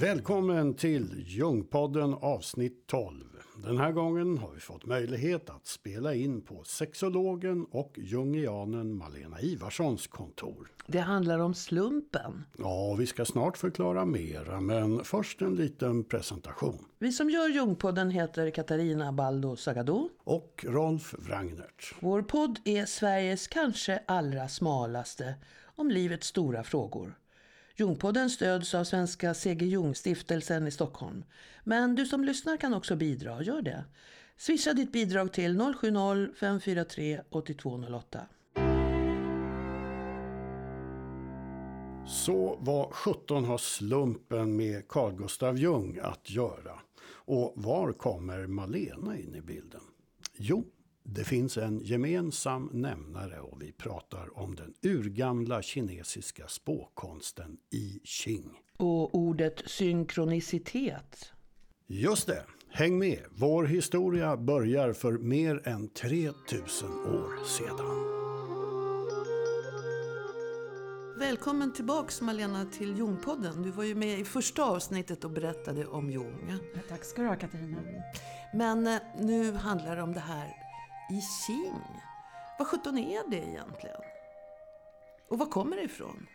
Välkommen till Jungpodden avsnitt 12. Den här gången har vi fått möjlighet att spela in på sexologen och jungianen Malena Ivarssons kontor. Det handlar om slumpen. Ja, vi ska snart förklara mera, men först en liten presentation. Vi som gör Jungpodden heter Katarina Baldo Sagado. Och Rolf Wrangnert. Vår podd är Sveriges kanske allra smalaste om livets stora frågor. Jungpodden stöds av Svenska C.G. Jung-stiftelsen i Stockholm. Men du som lyssnar kan också bidra, gör det. Swisha ditt bidrag till 070-543 8208. Så vad 17 har slumpen med Carl Gustav Jung att göra? Och var kommer Malena in i bilden? Jo, det finns en gemensam nämnare och vi pratar om den urgamla kinesiska spåkonsten I Ching. Och ordet synkronicitet. Just det, häng med. Vår historia börjar för mer än 3000 år sedan. Välkommen tillbaks Malena till Jungpodden. Du var ju med i första avsnittet och berättade om Jung. Tack ska du ha Katarina. Men eh, nu handlar det om det här i Qing. Vad sjutton är det egentligen? Och var kommer det ifrån?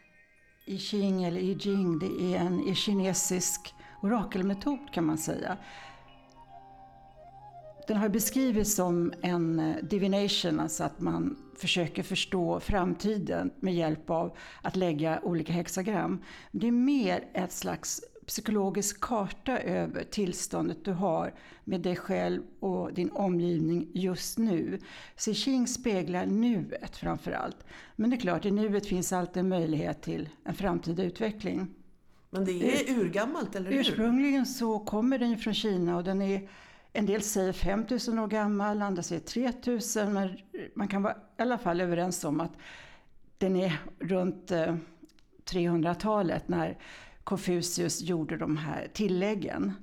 I Qing eller I Jing, det är en kinesisk orakelmetod kan man säga. Den har beskrivits som en eh, divination, alltså att man försöker förstå framtiden med hjälp av att lägga olika hexagram. Det är mer ett slags psykologisk karta över tillståndet du har med dig själv och din omgivning just nu. Xing speglar nuet framför allt. Men det är klart, i nuet finns alltid en möjlighet till en framtida utveckling. Men det är urgammalt, eller hur? Ursprungligen så kommer den från Kina och den är en del säger 5000 år gammal, andra säger 3000 men man kan vara i alla fall överens om att den är runt 300-talet eh, när Konfucius gjorde de här tilläggen.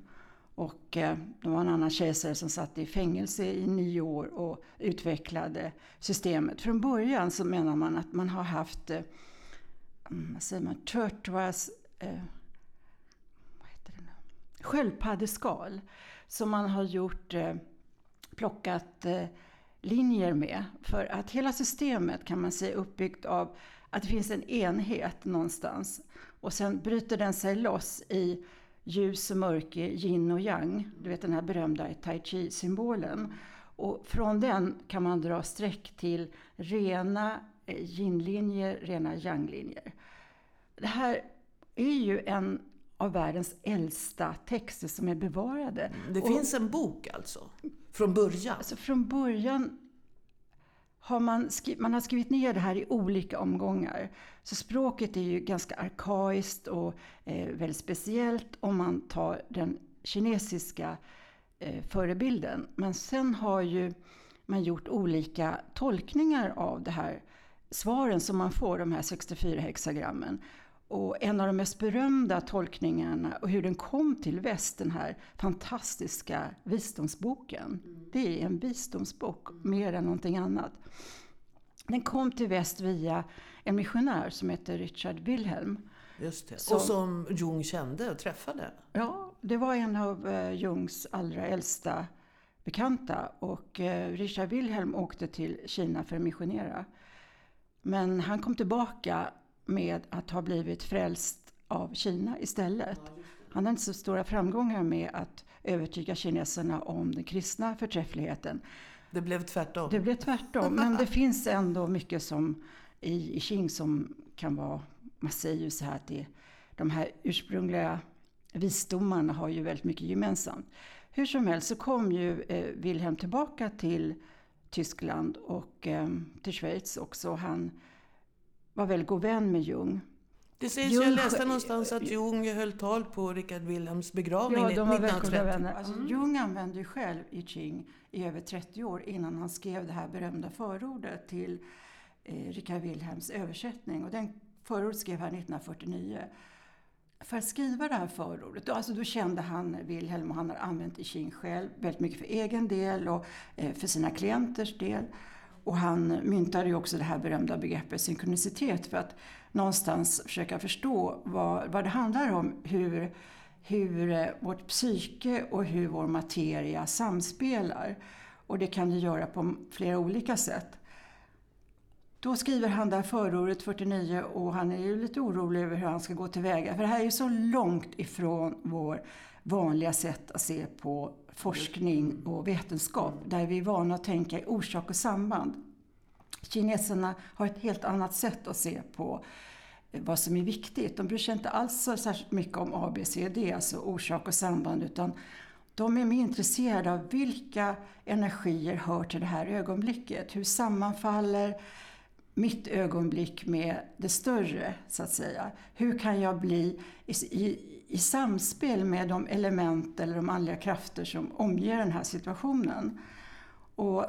Och eh, det var en annan kejsare som satt i fängelse i nio år och utvecklade systemet. Från början så menar man att man har haft, eh, mm, vad säger man, turtwas, eh, vad heter det nu? sköldpaddeskal. Som man har gjort, eh, plockat eh, linjer med. För att hela systemet kan man säga är uppbyggt av att det finns en enhet någonstans. Och sen bryter den sig loss i ljus och mörker, yin och yang. Du vet den här berömda tai chi-symbolen. Och från den kan man dra streck till rena yin-linjer, rena yang-linjer. Det här är ju en av världens äldsta texter som är bevarade. Det och, finns en bok alltså? Från början? Alltså från början har man, skrivit, man har skrivit ner det här i olika omgångar. Så språket är ju ganska arkaiskt och eh, väldigt speciellt om man tar den kinesiska eh, förebilden. Men sen har ju man gjort olika tolkningar av det här svaren som man får, de här 64 hexagrammen. Och en av de mest berömda tolkningarna och hur den kom till väst, den här fantastiska visdomsboken. Mm. Det är en visdomsbok mm. mer än någonting annat. Den kom till väst via en missionär som heter Richard Wilhelm. Just det. Som, och som Jung kände och träffade. Ja, det var en av eh, Jungs allra äldsta bekanta. Och eh, Richard Wilhelm åkte till Kina för att missionera. Men han kom tillbaka med att ha blivit frälst av Kina istället. Han hade inte så stora framgångar med att övertyga kineserna om den kristna förträffligheten. Det blev tvärtom. Det blev tvärtom, men det finns ändå mycket som i, i Qing som kan vara, man säger ju så här att det, de här ursprungliga visdomarna har ju väldigt mycket gemensamt. Hur som helst så kom ju eh, Wilhelm tillbaka till Tyskland och eh, till Schweiz också. Han var väldigt god vän med Jung. Det sägs, Jung, jag läste någonstans att Jung höll tal på Richard Wilhelms begravning ja, de var 1930. Vänner. Alltså, mm. Jung använde ju själv I Ching i över 30 år innan han skrev det här berömda förordet till eh, Richard Wilhelms översättning. Och den förordet skrev han 1949. För att skriva det här förordet, då, alltså då kände han Wilhelm och han har använt I Ching själv väldigt mycket för egen del och eh, för sina klienters del. Och han myntade ju också det här berömda begreppet synkronicitet för att någonstans försöka förstå vad, vad det handlar om. Hur hur eh, vårt psyke och hur vår materia samspelar. Och det kan det göra på flera olika sätt. Då skriver han där förordet 49 och han är ju lite orolig över hur han ska gå tillväga. För det här är ju så långt ifrån vår vanliga sätt att se på forskning och vetenskap. Där vi är vana att tänka i orsak och samband. Kineserna har ett helt annat sätt att se på vad som är viktigt. De bryr sig inte alls så särskilt mycket om ABCD, alltså orsak och samband, utan de är mer intresserade av vilka energier hör till det här ögonblicket. Hur sammanfaller mitt ögonblick med det större, så att säga. Hur kan jag bli i, i, samspel med de element eller de andliga krafter som omger den här situationen? Och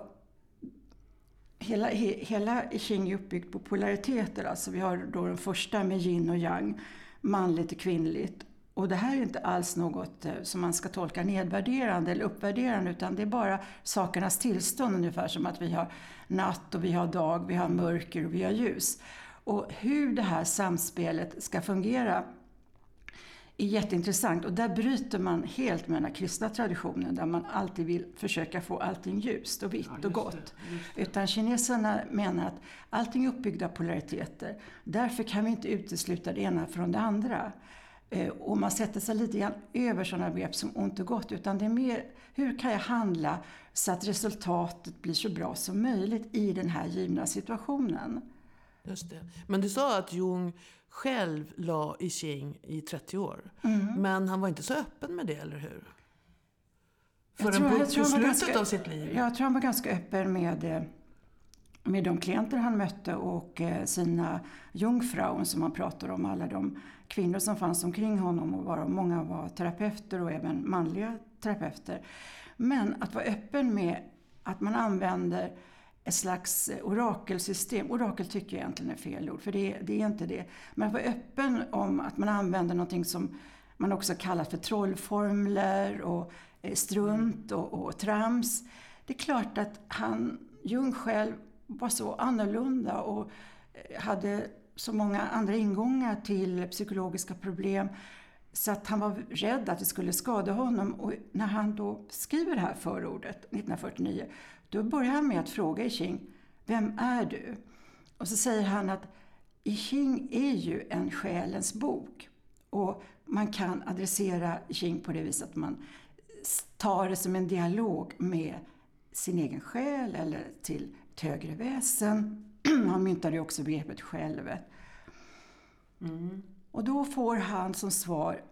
hela, he, hela I Ching är uppbyggt på polariteter. Alltså vi har då den första med yin och yang, manligt och kvinnligt. Och det här är inte alls något eh, som man ska tolka nedvärderande eller uppvärderande utan det är bara sakernas tillstånd ungefär som att vi har natt och vi har dag, vi har mörker och vi har ljus. Och hur det här samspelet ska fungera är jätteintressant och där bryter man helt med den här kristna traditionen där man alltid vill försöka få allting ljust och vitt ja, och gott. Det, det. Utan kineserna menar att allting är uppbyggt av polariteter. Därför kan vi inte utesluta det ena från det andra. Eh, och man sätter sig lite grann över sådana begrepp som ont och gott. Utan det är mer, hur kan jag handla så att resultatet blir så bra som möjligt i den här givna situationen? Just det. Men du sa att Jung själv la i Qing i 30 år. Mm. Men han var inte så öppen med det, eller hur? Förrän på, slutet ganska, av sitt liv. Jag tror han var ganska öppen med, eh, med de klienter han mötte och eh, sina jungfrauen som han pratar om. Alla de kvinnor som fanns omkring honom och varav många var terapeuter och även manliga terapeuter. Men att vara öppen med att man använder ett slags eh, orakelsystem. Orakel tycker jag egentligen är fel ord, för det, det är inte det. Men att vara öppen om att man använder någonting som man också kallar för trollformler och eh, strunt och, och trams. Det är klart att han, Jung själv var så annorlunda och eh, hade så många andra ingångar till psykologiska problem så att han var rädd att det skulle skada honom. Och när han då skriver det här förordet 1949 då börjar han med att fråga I Ching, vem är du? Och så säger han att I Ching är ju en själens bok. Och man kan adressera I Ching på det viset att man tar det som en dialog med sin egen själ eller till ett högre väsen. Han myntade ju också begreppet självet. Mm. Och då får han som svar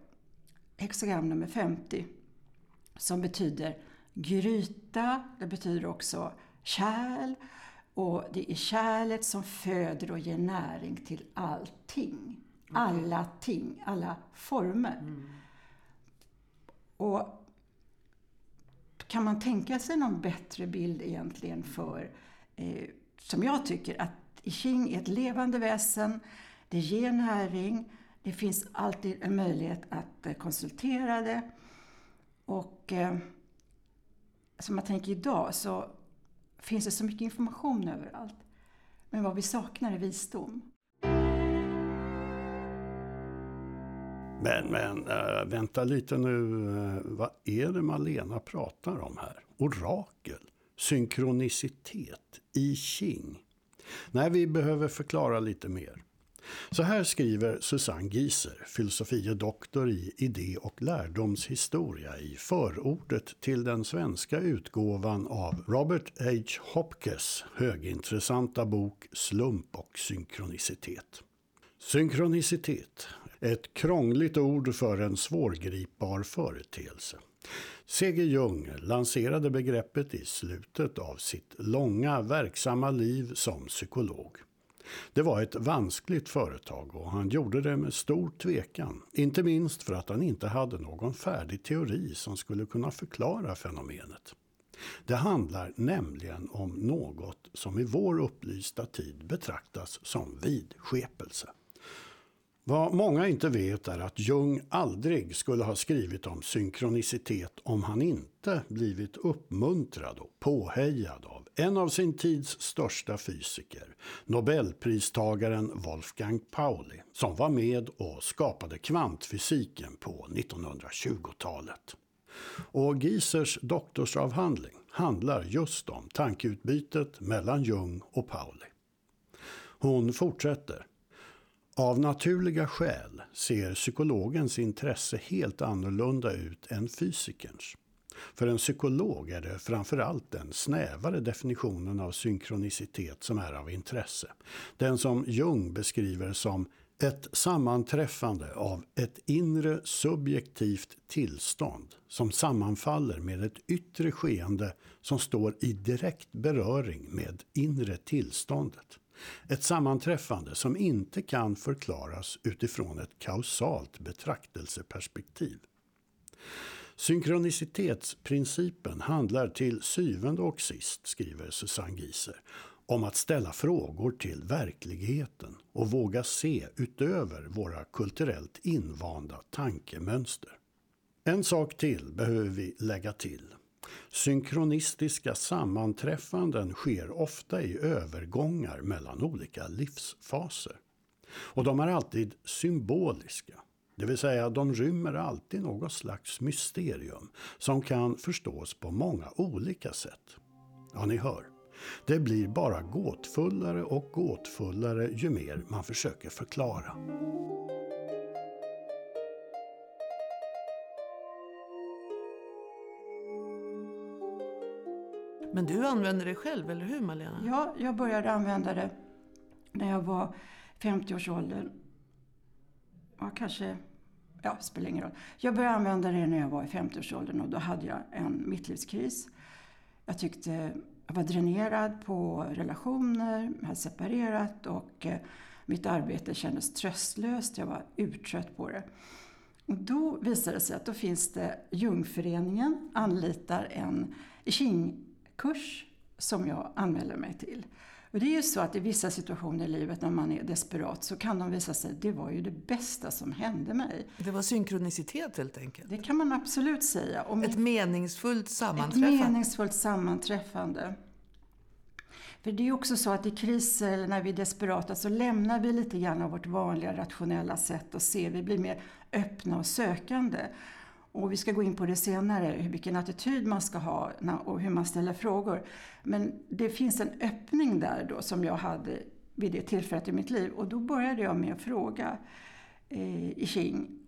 hexagram nummer 50 som betyder gryta, det betyder också kärl. Och det är kärlet som föder och ger näring till allting. Alla ting, alla former. Mm. Och kan man tänka sig någon bättre bild egentligen för, eh, som jag tycker, att I Ching är ett levande väsen, det ger näring, det finns alltid en möjlighet att eh, konsultera det. Och eh, som jag tänker idag så finns det så mycket information överallt. Men vad vi saknar är visdom. Men, men äh, vänta lite nu. Eh, vad är det Malena pratar om här? Orakel? Synkronicitet? I Ching? Nej, vi behöver förklara lite mer. Så här skriver Susanne Gieser, filosofie doktor i idé och lärdomshistoria i förordet till den svenska utgåvan av Robert H. Hopkes högintressanta bok Slump och synkronicitet. Synkronicitet, ett krångligt ord för en svårgripbar företeelse. C.G. Jung lanserade begreppet i slutet av sitt långa verksamma liv som psykolog. Det var ett vanskligt företag och han gjorde det med stor tvekan. Inte minst för att han inte hade någon färdig teori som skulle kunna förklara fenomenet. Det handlar nämligen om något som i vår upplysta tid betraktas som vidskepelse. Vad många inte vet är att Jung aldrig skulle ha skrivit om synkronicitet om han inte blivit uppmuntrad och påhejad av en av sin tids största fysiker, nobelpristagaren Wolfgang Pauli, som var med och skapade kvantfysiken på 1920-talet. Och Giesers doktorsavhandling handlar just om tankeutbytet mellan Jung och Pauli. Hon fortsätter. Av naturliga skäl ser psykologens intresse helt annorlunda ut än fysikerns. För en psykolog är det framförallt den snävare definitionen av synkronicitet som är av intresse. Den som Jung beskriver som ett sammanträffande av ett inre subjektivt tillstånd som sammanfaller med ett yttre skeende som står i direkt beröring med inre tillståndet. Ett sammanträffande som inte kan förklaras utifrån ett kausalt betraktelseperspektiv. Synkronicitetsprincipen handlar till syvende och sist, skriver Susanne Gieser, om att ställa frågor till verkligheten och våga se utöver våra kulturellt invanda tankemönster. En sak till behöver vi lägga till. Synkronistiska sammanträffanden sker ofta i övergångar mellan olika livsfaser. Och de är alltid symboliska. Det vill säga de rymmer alltid något slags mysterium som kan förstås på många olika sätt. Ja, ni hör. Det blir bara gåtfullare och gåtfullare ju mer man försöker förklara. Men du använder det själv, eller hur Malena? Ja, jag började använda det när jag var 50-årsåldern. Ja, kanske... Ja, spelar ingen roll. Jag började använda det när jag var i 50-årsåldern och då hade jag en mittlivskris. Jag tyckte jag var dränerad på relationer, jag hade separerat och eh, mitt arbete kändes tröstlöst. Jag var urtrött på det. Och då visade det sig att då finns det Jungföreningen anlitar en kurs som jag anmäler mig till. Och det är ju så att i vissa situationer i livet när man är desperat så kan de visa sig, det var ju det bästa som hände mig. Det var synkronicitet helt enkelt? Det kan man absolut säga. Om ett meningsfullt sammanträffande? Ett meningsfullt sammanträffande. För det är också så att i kriser eller när vi är desperata så lämnar vi lite grann av vårt vanliga rationella sätt och ser, vi blir mer öppna och sökande. Och vi ska gå in på det senare, vilken attityd man ska ha och hur man ställer frågor. Men det finns en öppning där då som jag hade vid det tillfället i mitt liv. Och då började jag med att fråga eh, i Qing.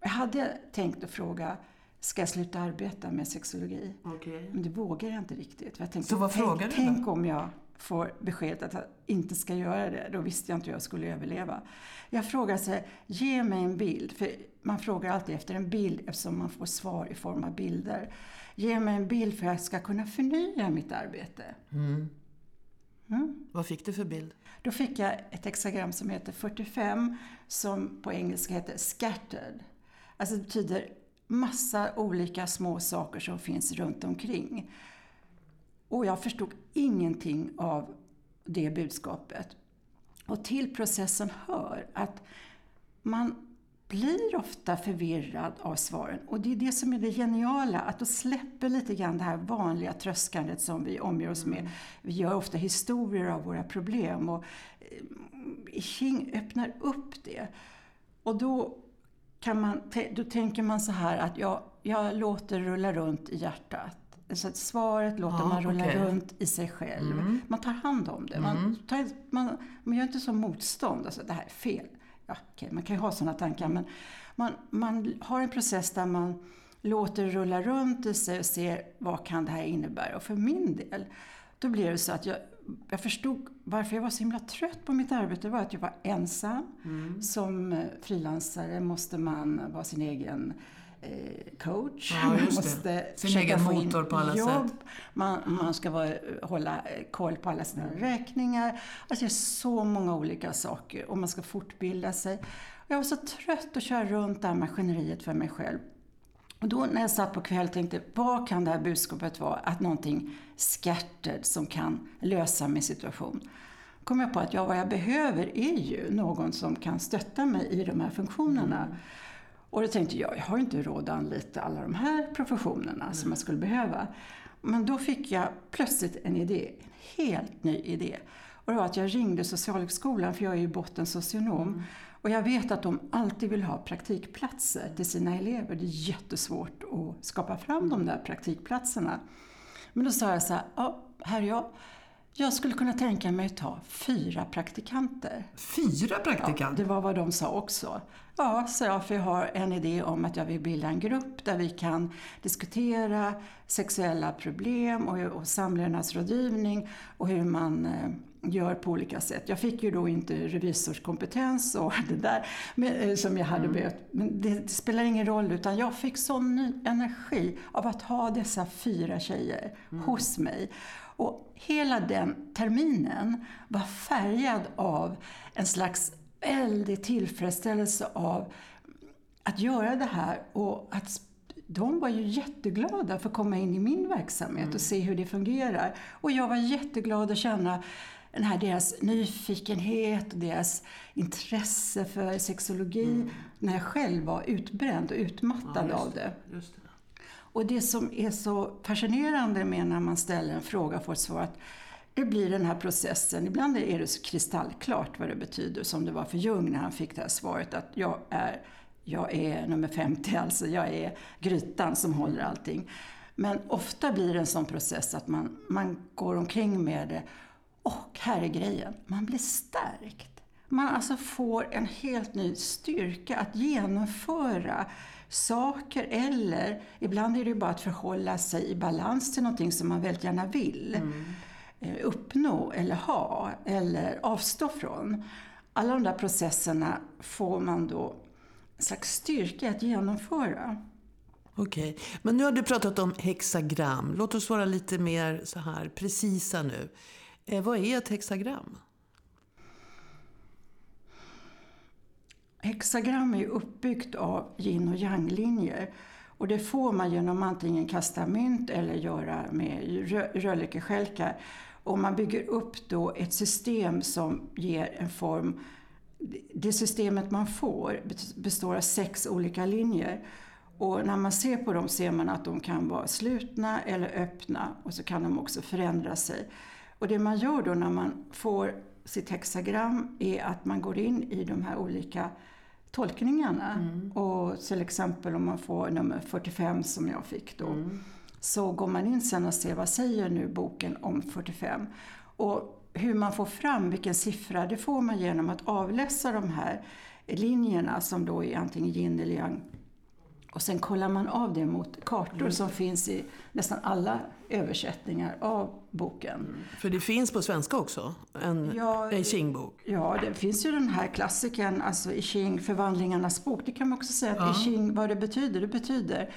Jag hade tänkt att fråga, ska jag sluta arbeta med sexologi? Okay. Men det vågar jag inte riktigt. Jag tänkte, Så vad frågade tänk, du då? Tänk om jag får beskedet att jag inte ska göra det. Då visste jag inte hur jag skulle överleva. Jag frågade sig, ge mig en bild. För man frågar alltid efter en bild eftersom man får svar i form av bilder. Ge mig en bild för att jag ska kunna förnya mitt arbete. Mm. Mm. Vad fick du för bild? Då fick jag ett hexagram som heter 45 som på engelska heter scattered. Alltså det betyder massa olika små saker som finns runt omkring. Och jag förstod ingenting av det budskapet. Och till processen hör att man blir ofta förvirrad av svaren. Och det är det som är det geniala, att då släpper lite grann det här vanliga tröskandet som vi omger oss med. Vi gör ofta historier av våra problem och Qing eh, öppnar upp det. Och då, kan man, då tänker man så här att jag, jag låter rulla runt i hjärtat. Så svaret låter ja, man rulla okay. runt i sig själv. Mm. Man tar hand om det. Man, mm. tar, man, man gör inte som motstånd. Alltså, det här är fel. Ja, okay, man kan ju ha sådana tankar. Men man, man har en process där man låter det rulla runt i sig och ser vad kan det här innebära. Och för min del, då blir det så att jag, jag förstod varför jag var så himla trött på mitt arbete. Det var att jag var ensam. Mm. Som eh, frilansare måste man vara sin egen coach. Ja, man måste Sin egen motor på alla jobb. sätt. Man, man ska vara, hålla koll på alla sina räkningar. Alltså det är så många olika saker och man ska fortbilda sig. Jag var så trött att köra runt det här maskineriet för mig själv. Och då när jag satt på kväll tänkte vad kan det här budskapet vara? Att någonting scattered som kan lösa min situation. kom jag på att ja, vad jag behöver är ju någon som kan stötta mig i de här funktionerna. Mm. Och då tänkte jag, jag har inte råd att anlita alla de här professionerna mm. som jag skulle behöva. Men då fick jag plötsligt en idé, en helt ny idé. Och det var att jag ringde Socialhögskolan, för jag är ju botten socionom. Mm. Och jag vet att de alltid vill ha praktikplatser till sina elever. Det är jättesvårt att skapa fram de där praktikplatserna. Men då sa jag så här, ja, här är jag. Jag skulle kunna tänka mig att ta fyra praktikanter. Fyra praktikanter? Ja, det var vad de sa också. Ja, sa jag, för jag har en idé om att jag vill bilda en grupp där vi kan diskutera sexuella problem och, och samlevnadsrådgivning och hur man eh, gör på olika sätt. Jag fick ju då inte revisorskompetens och det där eh, som jag hade mm. behövt. Men det, det, spelar ingen roll utan jag fick sån ny energi av att ha dessa fyra tjejer mm. hos mig. Och hela den terminen var färgad av en slags väldig tillfredsställelse av att göra det här och att de var ju jätteglada för att komma in i min verksamhet mm. och se hur det fungerar. Och jag var jätteglad att känna den här deras nyfikenhet och deras intresse för sexologi mm. när jag själv var utbränd och utmattad ja, av det. det. Och det som är så fascinerande med när man ställer en fråga och får ett svar att det blir den här processen, ibland är det så kristallklart vad det betyder som det var för Jung när han fick det här svaret att jag är, jag är nummer 50, alltså jag är grytan som håller allting. Men ofta blir det en sån process att man, man går omkring med det och här är grejen, man blir stärkt. Man alltså får en helt ny styrka att genomföra saker eller ibland är det ju bara att förhålla sig i balans till någonting som man väldigt gärna vill mm. Eh, uppnå eller ha eller avstå från. Alla de där processerna får man då en slags styrka att genomföra. Okej, okay. men nu har du pratat om hexagram. Låt oss vara lite mer så här precisa nu. Eh, vad är ett hexagram? Hexagram är uppbyggt av yin och yang-linjer. Och det får man genom antingen kasta mynt eller göra med röllekeskälkar. Och man bygger upp då ett system som ger en form. Det systemet man får består av sex olika linjer. Och när man ser på dem ser man att de kan vara slutna eller öppna och så kan de också förändra sig. Och det man gör då när man får sitt hexagram är att man går in i de här olika tolkningarna. Mm. Och till exempel om man får nummer 45 som jag fick då. Mm. Så går man in sen och ser vad säger nu boken om 45. Och hur man får fram vilken siffra, det får man genom att avläsa de här linjerna som då är antingen yin eller yang och sen kollar man av det mot kartor mm. som finns i nästan alla översättningar av boken. Mm. För det finns på svenska också? En ja, I Ching-bok? Ja, det finns ju den här klassikern, alltså I Ching, Förvandlingarnas bok. Det kan man också säga att ja. I Ching, vad det betyder, det betyder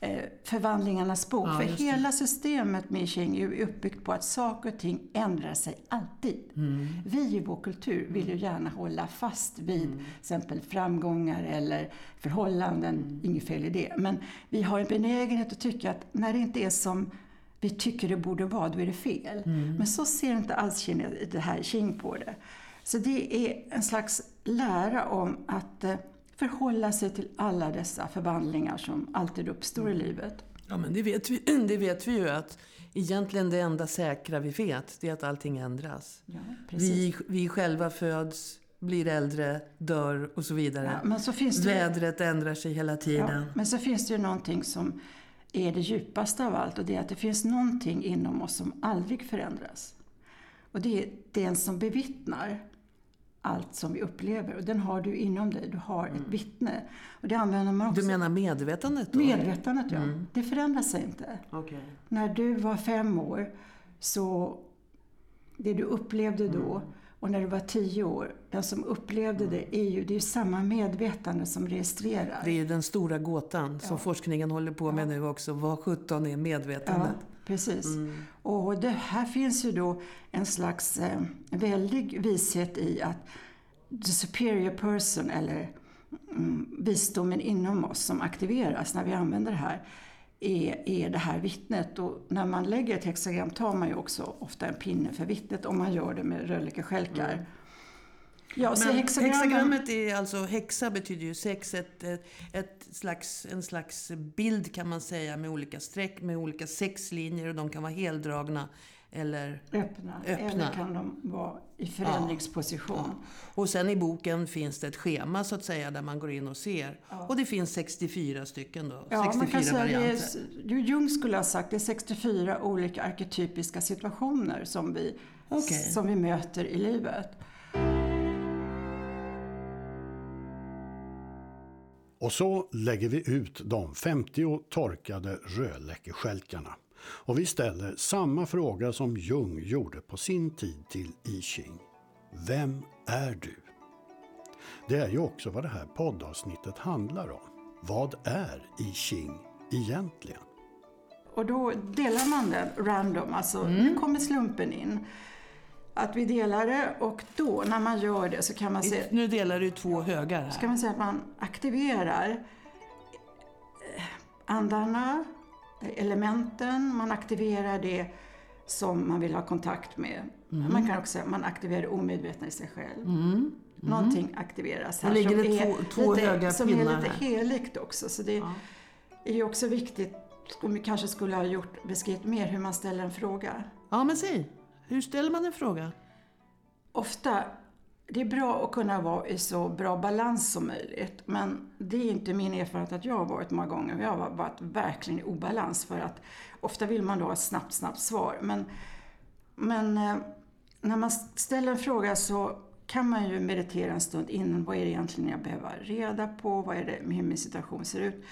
Eh, förvandlingarnas bok. Ja, För hela systemet med I Ching är uppbyggt på att saker och ting ändrar sig alltid. Mm. Vi i vår kultur vill ju gärna hålla fast vid mm. exempel framgångar eller förhållanden, mm. inget fel i det. Men vi har en benägenhet att tycka att när det inte är som vi tycker det borde vara, då är det fel. Mm. Men så ser inte alls det här Qing på det. Så det är en slags lära om att eh, förhålla sig till alla dessa förvandlingar som alltid uppstår i mm. livet. Ja, men det vet, vi, det vet vi ju att egentligen det enda säkra vi vet, det är att allting ändras. Ja, vi, vi själva föds, blir äldre, dör och så vidare. Ja, men så finns det, Vädret ändrar sig hela tiden. Ja, men så finns det ju någonting som är det djupaste av allt och det är att det finns någonting inom oss som aldrig förändras. Och det är den som bevittnar allt som vi upplever. Och den har du inom dig. Du har ett mm. vittne. Och det använder man också. Du menar medvetandet? Då? Medvetandet, ja. Mm. Det förändrar sig inte. Okay. När du var fem år, så det du upplevde då mm. Och när du var tio år, den som upplevde mm. det är ju det är samma medvetande som registrerar. Det är den stora gåtan som forskningen håller på med ja. nu också. Vad sjutton är medvetandet? Ja. Precis. Mm. Och det här finns ju då en slags eh, väldig vishet i att the superior person, eller mm, visdomen inom oss som aktiveras när vi använder det här, är, är det här vittnet. Och när man lägger ett hexagram tar man ju också ofta en pinne för vittnet om man gör det med rörliga skälkar. Mm. Ja, så hexagrammet är alltså, hexa betyder ju sex, ett, ett, ett, slags, en slags bild kan man säga med olika streck, med olika sexlinjer och de kan vara heldragna eller öppna. öppna. Eller kan de vara i förändringsposition. Ja, ja. Och sen i boken finns det ett schema så att säga där man går in och ser. Ja. Och det finns 64 stycken då. Ja, 64 man kan säga varianter. Det är, Jung skulle ha sagt det är 64 olika arketypiska situationer som vi, okay. som vi möter i livet. Och så lägger vi ut de 50 torkade rödläckeskälkarna. Och vi ställer samma fråga som Jung gjorde på sin tid till I Ching. Vem är du? Det är ju också vad det här poddavsnittet handlar om. Vad är I Ching egentligen? Och då delar man det random, alltså mm. nu kommer slumpen in. Att vi delar det och då när man gör det så kan man se... Nu delar du två högar här. Så kan man säga att man aktiverar eh, andarna, elementen, man aktiverar det som man vill ha kontakt med. Mm. Man kan också man aktiverar det omedvetna i sig själv. Mm. Mm. Någonting aktiveras här. ligger det två, två lite, höga som är lite heligt också. Så det ja. är ju också viktigt, om vi kanske skulle ha gjort, beskrivit mer hur man ställer en fråga. Ja, men säg. Hur ställer man en fråga? Ofta det är bra att kunna vara i så bra balans som möjligt. Men det är inte min erfarenhet att jag har varit många gånger. Jag har varit verkligen i obalans för att ofta vill man då ha ett snabbt, snabbt svar. Men, men eh, när man ställer en fråga så kan man ju meditera en stund innan. Vad är det egentligen jag behöver reda på? Vad är det, hur min situation ser ut?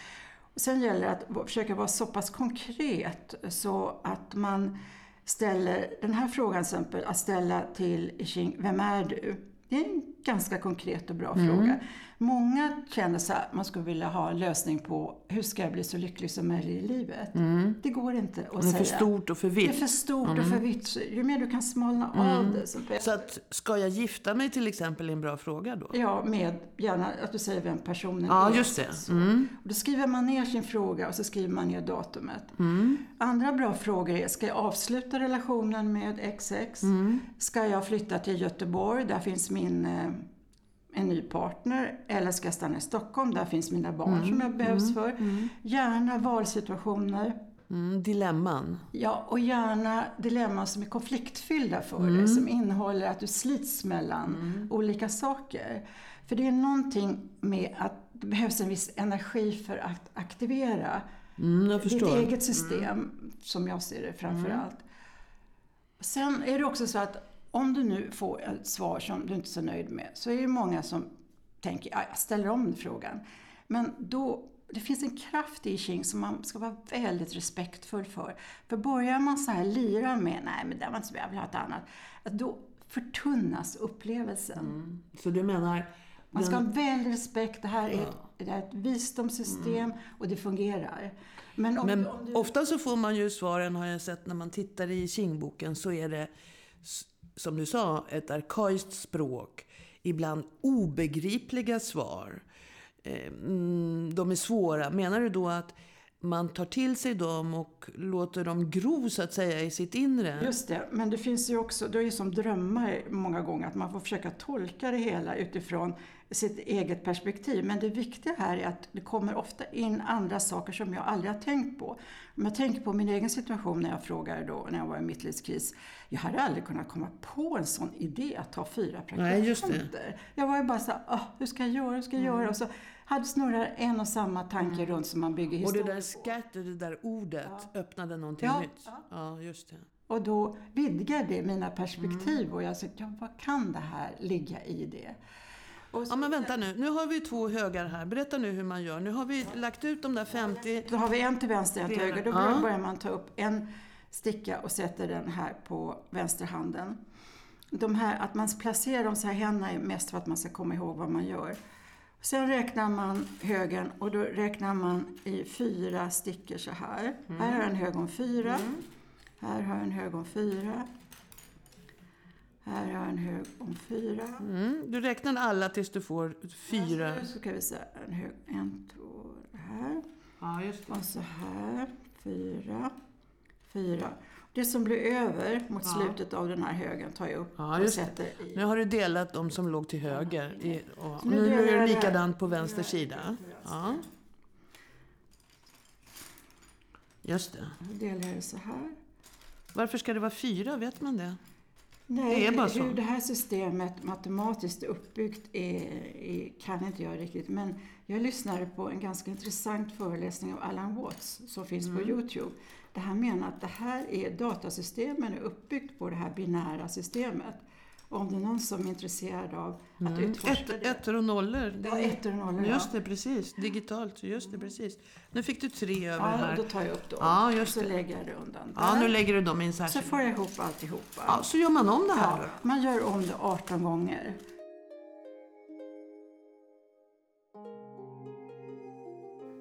Och sen gäller det att försöka vara så pass konkret så att man ställer den här frågan, till exempel, att ställa till Xing, vem är du? Det är en ganska konkret och bra mm. fråga. Många känner så här, man skulle vilja ha en lösning på hur ska jag bli så lycklig som möjligt i livet. Mm. Det går inte att säga. Det är för stort och för vitt. Det är för stort mm. och för vitt. Ju mer du kan smalna av mm. det. Så, så att, ska jag gifta mig till exempel är en bra fråga då? Ja, med gärna att du säger vem personen ja, är. Ja, just det. Mm. Och då skriver man ner sin fråga och så skriver man ner datumet. Mm. Andra bra frågor är, ska jag avsluta relationen med XX? Mm. Ska jag flytta till Göteborg? Där finns min eh, en ny partner eller ska jag stanna i Stockholm? Där finns mina barn mm. som jag behövs mm. för. Mm. Gärna valsituationer. Mm, dilemman. Ja, och gärna dilemman som är konfliktfyllda för dig. Mm. Som innehåller att du slits mellan mm. olika saker. För det är någonting med att det behövs en viss energi för att aktivera mm, ditt eget system, som jag ser det framför allt. Sen är det också så att om du nu får ett svar som du inte är så nöjd med så är det många som tänker, ja, jag ställer om frågan. Men då, det finns en kraft i Qing som man ska vara väldigt respektfull för. För börjar man så här lira med, nej men det var inte så bra, jag vill ha ett annat. Då förtunnas upplevelsen. Mm. Så du menar man ska ha väldigt respekt. Det här är ett, det är ett visdomssystem mm. och det fungerar. Men, om, Men om du... ofta så får man ju svaren, har jag sett när man tittar i Qingboken, så är det som du sa, ett arkaiskt språk. Ibland obegripliga svar. Eh, mm, de är svåra. Menar du då att man tar till sig dem och låter dem gro så att säga i sitt inre? Just det, men det finns ju också, det är ju som drömmar många gånger, att man får försöka tolka det hela utifrån sitt eget perspektiv. Men det viktiga här är att det kommer ofta in andra saker som jag aldrig har tänkt på. Om jag tänker på min egen situation när jag frågade då, när jag var i mittlivskris. Jag hade aldrig kunnat komma på en sån idé att ta fyra praktikanter. Jag var ju bara så oh, hur ska jag göra, hur ska jag mm. göra? Och så hade snurrat en och samma tanke mm. runt som man bygger historia Och det där scatter, det där ordet, ja. öppnade någonting ja. nytt. Ja. ja, just det. Och då vidgade det mina perspektiv mm. och jag sa, ja, vad kan det här ligga i det? Ja, men vänta nu. Nu har vi två högar här. Berätta nu hur man gör. Nu har vi lagt ut de där 50... Då har vi en till vänster, en till höger. Då ja. börjar man ta upp en sticka och sätter den här på vänsterhanden. De här, att man placerar de så här händerna är mest för att man ska komma ihåg vad man gör. Sen räknar man högen och då räknar man i fyra stickor så här. Mm. Här har jag en hög om fyra. Mm. Här har jag en hög om fyra. Här har jag en hög om fyra. Mm, du räknar alla tills du får fyra. Alltså, nu ska vi se. En hög, en, två, här. Ja, just det. Och så här, fyra, fyra. Det som blir över mot Ja. slutet av den här högen tar jag upp Ja, och sätter i. Nu har du delat de som låg till höger. I, och, nu nu, jag det. likadant på vänster sida. Ja. Just det. Nu delar jag det så här. Varför ska det vara fyra? Vet man det? Nej, Det är bara så. hur det här systemet matematiskt är uppbyggt är, är, kan inte jag riktigt. Men jag lyssnade på en ganska intressant föreläsning av Alan Watts som finns Mm. på Youtube. Där han menar att det här är datasystemen är uppbyggt på det här binära systemet. Och om det är någon som är intresserad av att Mm. utforska Ett, det. ettor och nollor. Det Ja, ettor och nollor. Just ja. det, precis. Digitalt. Just det, precis. Nu fick du tre över Ja, här. då tar jag upp dem. Ja, just och så det. lägger jag det undan Ja, där. nu lägger du dem i en Så särskild. får jag ihop alltihopa. Ja, så gör man om det här Ja, man gör om det 18 gånger.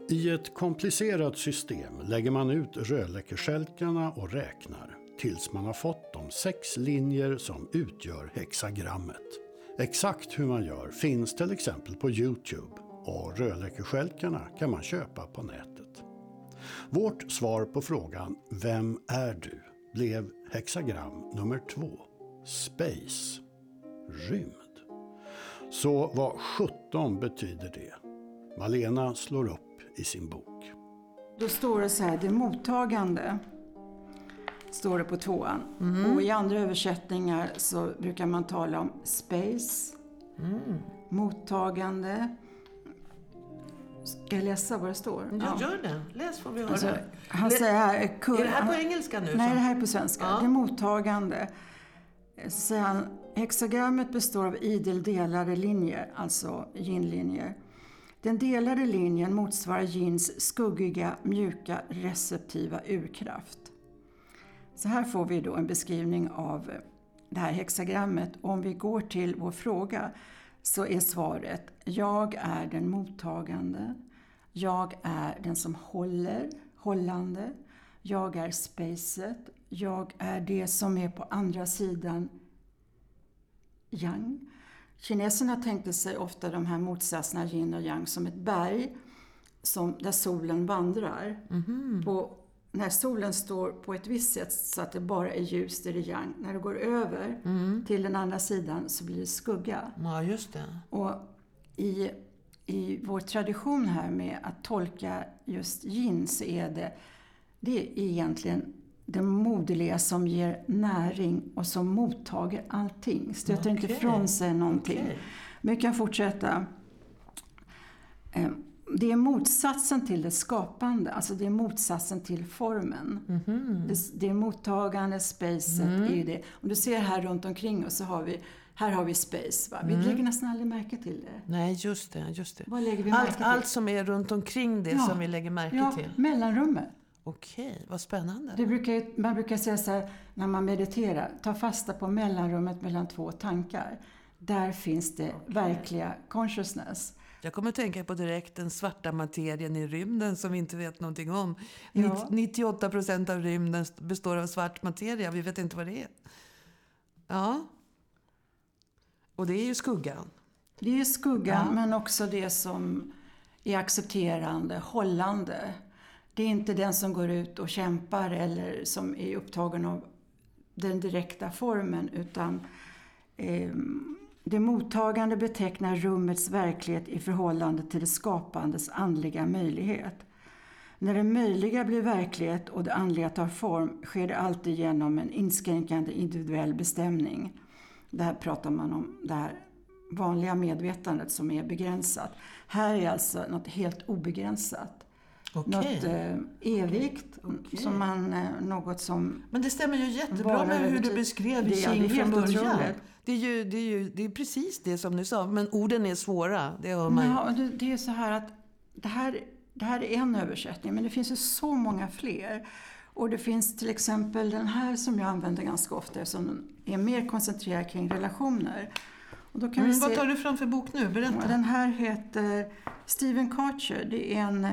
I ett komplicerat system lägger man ut rödläckerstjälkarna och räknar tills man har fått de sex linjer som utgör hexagrammet. Exakt hur man gör finns till exempel på Youtube och rödläckerstjälkarna kan man köpa på nätet. Vårt svar på frågan Vem är du? blev hexagram nummer två. Space. Rymd. Så vad 17 betyder det? Malena slår upp i sin bok. Då står det så här, det mottagande. Står det på tvåan. Och i andra översättningar så brukar man tala om space, mottagande. Ska jag läsa vad det står? Ja, gör det. Läs får vi höra. Alltså, han Le- säger här... Kur, är det här på engelska nu? Nej, som- det här är på svenska. Ja. Det är mottagande. Så säger han, hexagrammet består av idel delade linjer, alltså yin-linjer. Den delade linjen motsvarar yins skuggiga, mjuka, receptiva urkraft. Så här får vi då en beskrivning av det här hexagrammet. Om vi går till vår fråga så är svaret Jag är den mottagande. Jag är den som håller, hållande. Jag är spacet. Jag är det som är på andra sidan yang. Kineserna tänkte sig ofta de här motsatserna yin och yang som ett berg som, där solen vandrar. På, när solen står på ett visst sätt så att det bara är ljus, det är yang. När det går över till den andra sidan så blir det skugga. Ja, just det. Och i, i vår tradition här med att tolka just yin så är det, det är egentligen det moderliga som ger näring och som mottager allting. Stöter inte Okej. ifrån sig någonting. Okej. Men vi kan fortsätta. Det är motsatsen till det skapande, alltså det är motsatsen till formen. Mhm. Det, det är mottagande, spacet Mm. är ju det. Om du ser här runt omkring oss så har vi, här har vi space. Va? Vi Mm. lägger nästan aldrig märke till det. Nej, just det. Just det. Vad lägger vi märke Allt, till? allt som är runt omkring det Ja. som vi lägger märke ja, till. mellanrummet. Okej, vad spännande. Det brukar, man brukar säga så här när man mediterar, ta fasta på mellanrummet mellan två tankar. Där finns det verkliga consciousness. Jag kommer att tänka på direkt den svarta materien i rymden som vi inte vet någonting om. Ja. 98 procent av rymden består av svart materia. Vi vet inte vad det är. Ja. Och det är ju skuggan. Det är ju skuggan, Ja. men också det som är accepterande, hållande. Det är inte den som går ut och kämpar eller som är upptagen av den direkta formen, utan eh, det mottagande betecknar rummets verklighet i förhållande till det skapandes andliga möjlighet. När det möjliga blir verklighet och det andliga tar form sker det alltid genom en inskränkande individuell bestämning. Där pratar man om det här vanliga medvetandet som är begränsat. Här är alltså något helt obegränsat. Okej. Något eh, evigt, Okej. som man, eh, något som... Men det stämmer ju jättebra med hur du beskrev Qing från början. otroligt. Det är ju det är, ju, det är precis det som du sa. Men orden är svåra. Det hör man. Ja, det, det är så här att det här, det här är en översättning, men det finns ju så många fler. Och det finns till exempel den här som jag använder ganska ofta den är mer koncentrerad kring relationer. Och då kan Mm, vi se, vad tar du fram för bok nu? Berätta. Den här heter Steven Karcher. Det är en,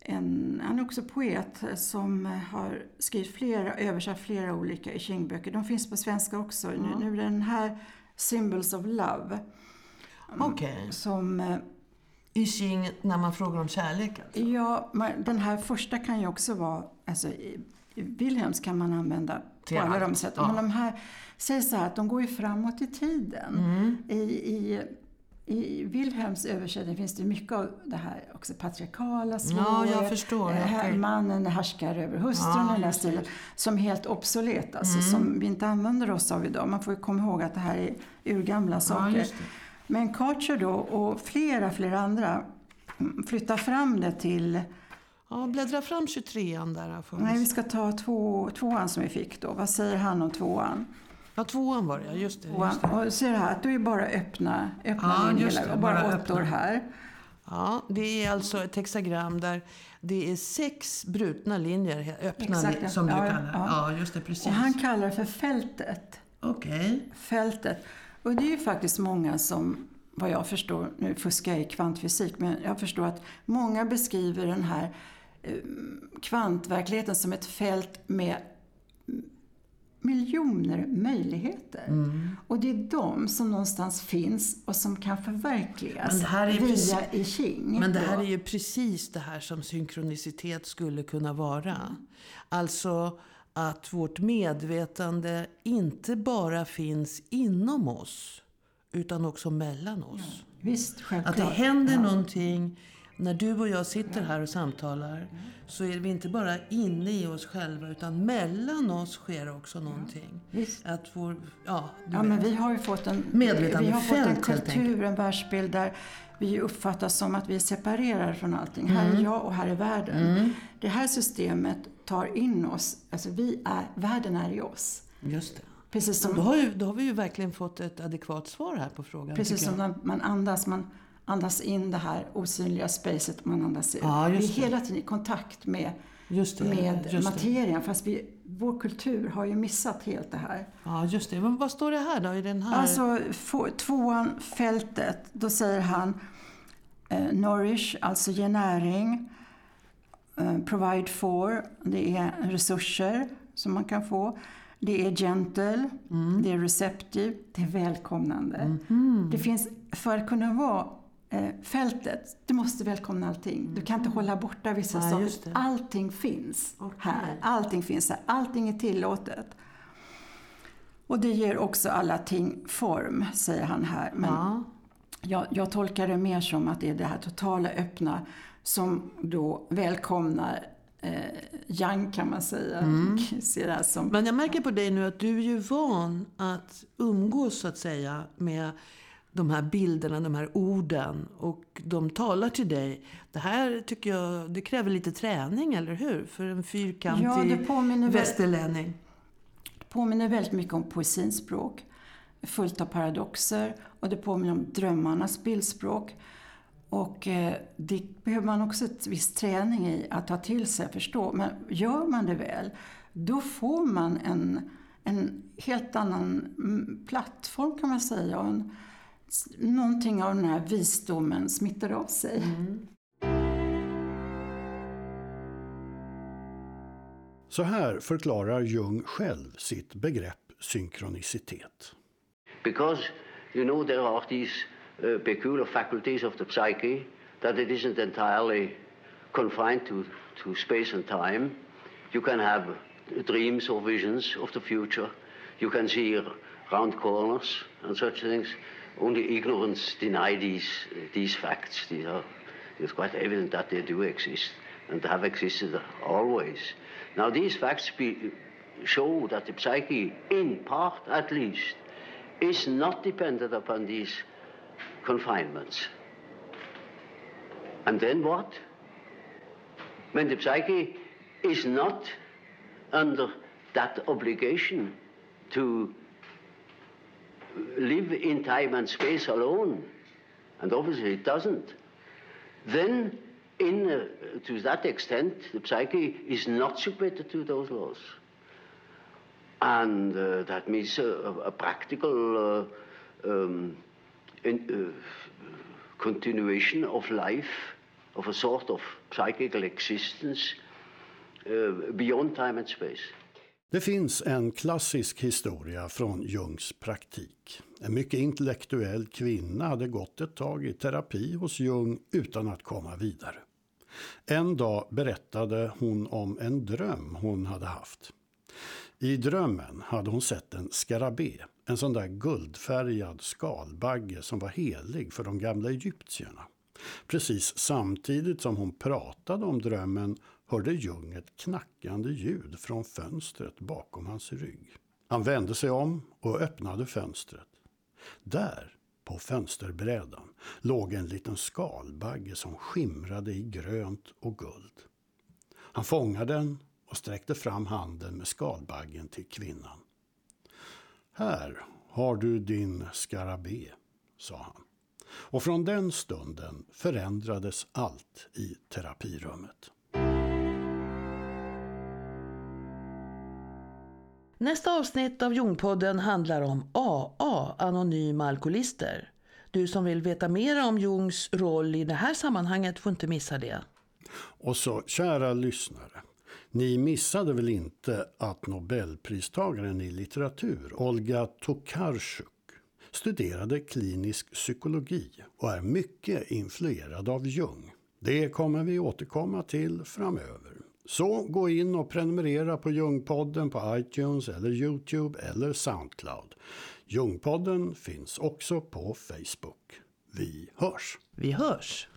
en, han är också poet som har skrivit flera, översatt flera olika i Qing-böcker. De finns på svenska också. Nu, nu är den här Symbols of Love. Okej. Som, eh, I Qing när man frågar om kärlek alltså. Ja, man, den här första kan ju också vara, alltså i, i Wilhelms kan man använda på alla de sätt. ja. Men de här, säger så här att de går ju framåt i tiden. Mm. I, i, I Wilhelms översättning finns det mycket av det här också patriarkala svåret. Ja, Eh, Mannen härskar över hustrun, Ja, den det. stilen. Som är helt obsolet, alltså, Mm. som vi inte använder oss av idag. Man får ju komma ihåg att det här är urgamla saker. det. Men Karcher då och flera, flera andra mm, flyttar fram det till, Ja, bläddra fram 23an där. här nej vi ska ta två, tvåan som vi fick då. Vad säger han om tvåan? Ja, tvåan var det, ja. Just det. Just det. Och ser här, att du är bara öppna, öppna Ja, hela, det, och bara, bara åttor öppna. här. Ja, det är alltså ett hexagram där det är sex brutna linjer, öppna Exakt, linjer, ja. som du kallar det. ja. Ja, just det, precis. Och han kallar det för fältet. Okej. Fältet. Och det är ju faktiskt många som, vad jag förstår, nu fuskar jag i kvantfysik, men jag förstår att många beskriver den här eh, kvantverkligheten som ett fält med miljoner möjligheter. Mm. Och det är de som någonstans finns och som kan förverkligas Men det här är via precis- i Qing. Men det här är ju precis det här som synkronicitet skulle kunna vara. Alltså att vårt medvetande inte bara finns inom oss, utan också mellan oss. Visst, självklart. Att det händer Ja. någonting när du och jag sitter här och samtalar. Så är vi inte bara inne i oss själva, utan mellan oss sker också någonting. Visst. Att vår, ja, Ja, men vi har ju fått en, vi har fått en kultur, en världsbild där vi uppfattas som att vi är separerade från allting. Här Mm. är jag och här är världen. Det här systemet tar in oss, alltså vi är, världen är i oss. Just det. Precis Då som, har, ju, då har vi ju verkligen fått ett adekvat svar här på frågan. precis som när man andas, man andas in det här osynliga spacet, man andas ut. Ja, vi är hela tiden i kontakt med, det. med materien, fast vi, vår kultur har ju missat helt det här. Ja, just det. Men vad står det här då i den här? Alltså tvåan, fältet, då säger han eh, nourish, alltså ge näring. Eh, provide for, det är resurser som man kan få. Det är gentle, det är receptive, det är välkomnande. Det finns, för att kunna vara fältet, du måste välkomna allting. Du kan inte hålla borta vissa just saker. Allting finns Okej. här. Allting finns här. Allting är tillåtet. Och det ger också alla ting form, säger han här. Men ja. jag, jag tolkar det mer som att det är det här totala öppna som då välkomnar eh, yang kan man säga. Mm. Som, Men jag märker på dig nu att du är ju van att umgås så att säga med de här bilderna, de här orden och de talar till dig. Det här tycker jag, det kräver lite träning, eller hur? För en Ja, fyrkantig det påminner väl- västerlänning. påminner väldigt mycket om poesins språk. Fullt av paradoxer och det påminner om drömmarnas bildspråk. Och eh, det behöver man också ett viss träning i att ta till sig och förstå. Men gör man det väl, då får man en, en helt annan mm, plattform kan man säga. Och en, någonting av den här visdomen smittar av sig. Så här förklarar Jung själv sitt begrepp synkronicitet. Because, you know, there are these uh, peculiar faculties of the psyche that it isn't entirely confined to, to space and time. You can have dreams or visions of the future. You can see round corners and such things. Only ignorance deny these, these facts. These are, it's quite evident that they do exist and have existed always. Now, these facts be, show that the psyche, in part at least, is not dependent upon these confinements. And then what? When the psyche is not under that obligation to live in time and space alone, and obviously it doesn't, then in, uh, to that extent, the psyche is not submitted to those laws. And uh, that means a, a- a practical uh, um, in, uh, continuation of life, of a sort of psychical existence uh, beyond time and space. Det finns en klassisk historia från Jungs praktik. En mycket intellektuell kvinna hade gått ett tag i terapi hos Jung utan att komma vidare. En dag berättade hon om en dröm hon hade haft. I drömmen hade hon sett en skarabé, en sån där guldfärgad skalbagge som var helig för de gamla egyptierna. Precis samtidigt som hon pratade om drömmen hörde Jung ett knackande ljud från fönstret bakom hans rygg. Han vände sig om och öppnade fönstret. Där, på fönsterbrädan, låg en liten skalbagge som skimrade i grönt och guld. Han fångade den och sträckte fram handen med skalbaggen till kvinnan. Här har du din skarabé, sa han. Och från den stunden förändrades allt i terapirummet. Nästa avsnitt av Jungpodden handlar om AA, anonyma alkoholister. Du som vill veta mer om Jungs roll i det här sammanhanget får inte missa det. Och så, kära lyssnare. Ni missade väl inte att Nobelpristagaren i litteratur, Olga Tokarczuk, studerade klinisk psykologi och är mycket influerad av Jung. Det kommer vi återkomma till framöver. Så gå in och prenumerera på Ljungpodden på iTunes eller Youtube eller Soundcloud. Ljungpodden finns också på Facebook. Vi hörs! Vi hörs!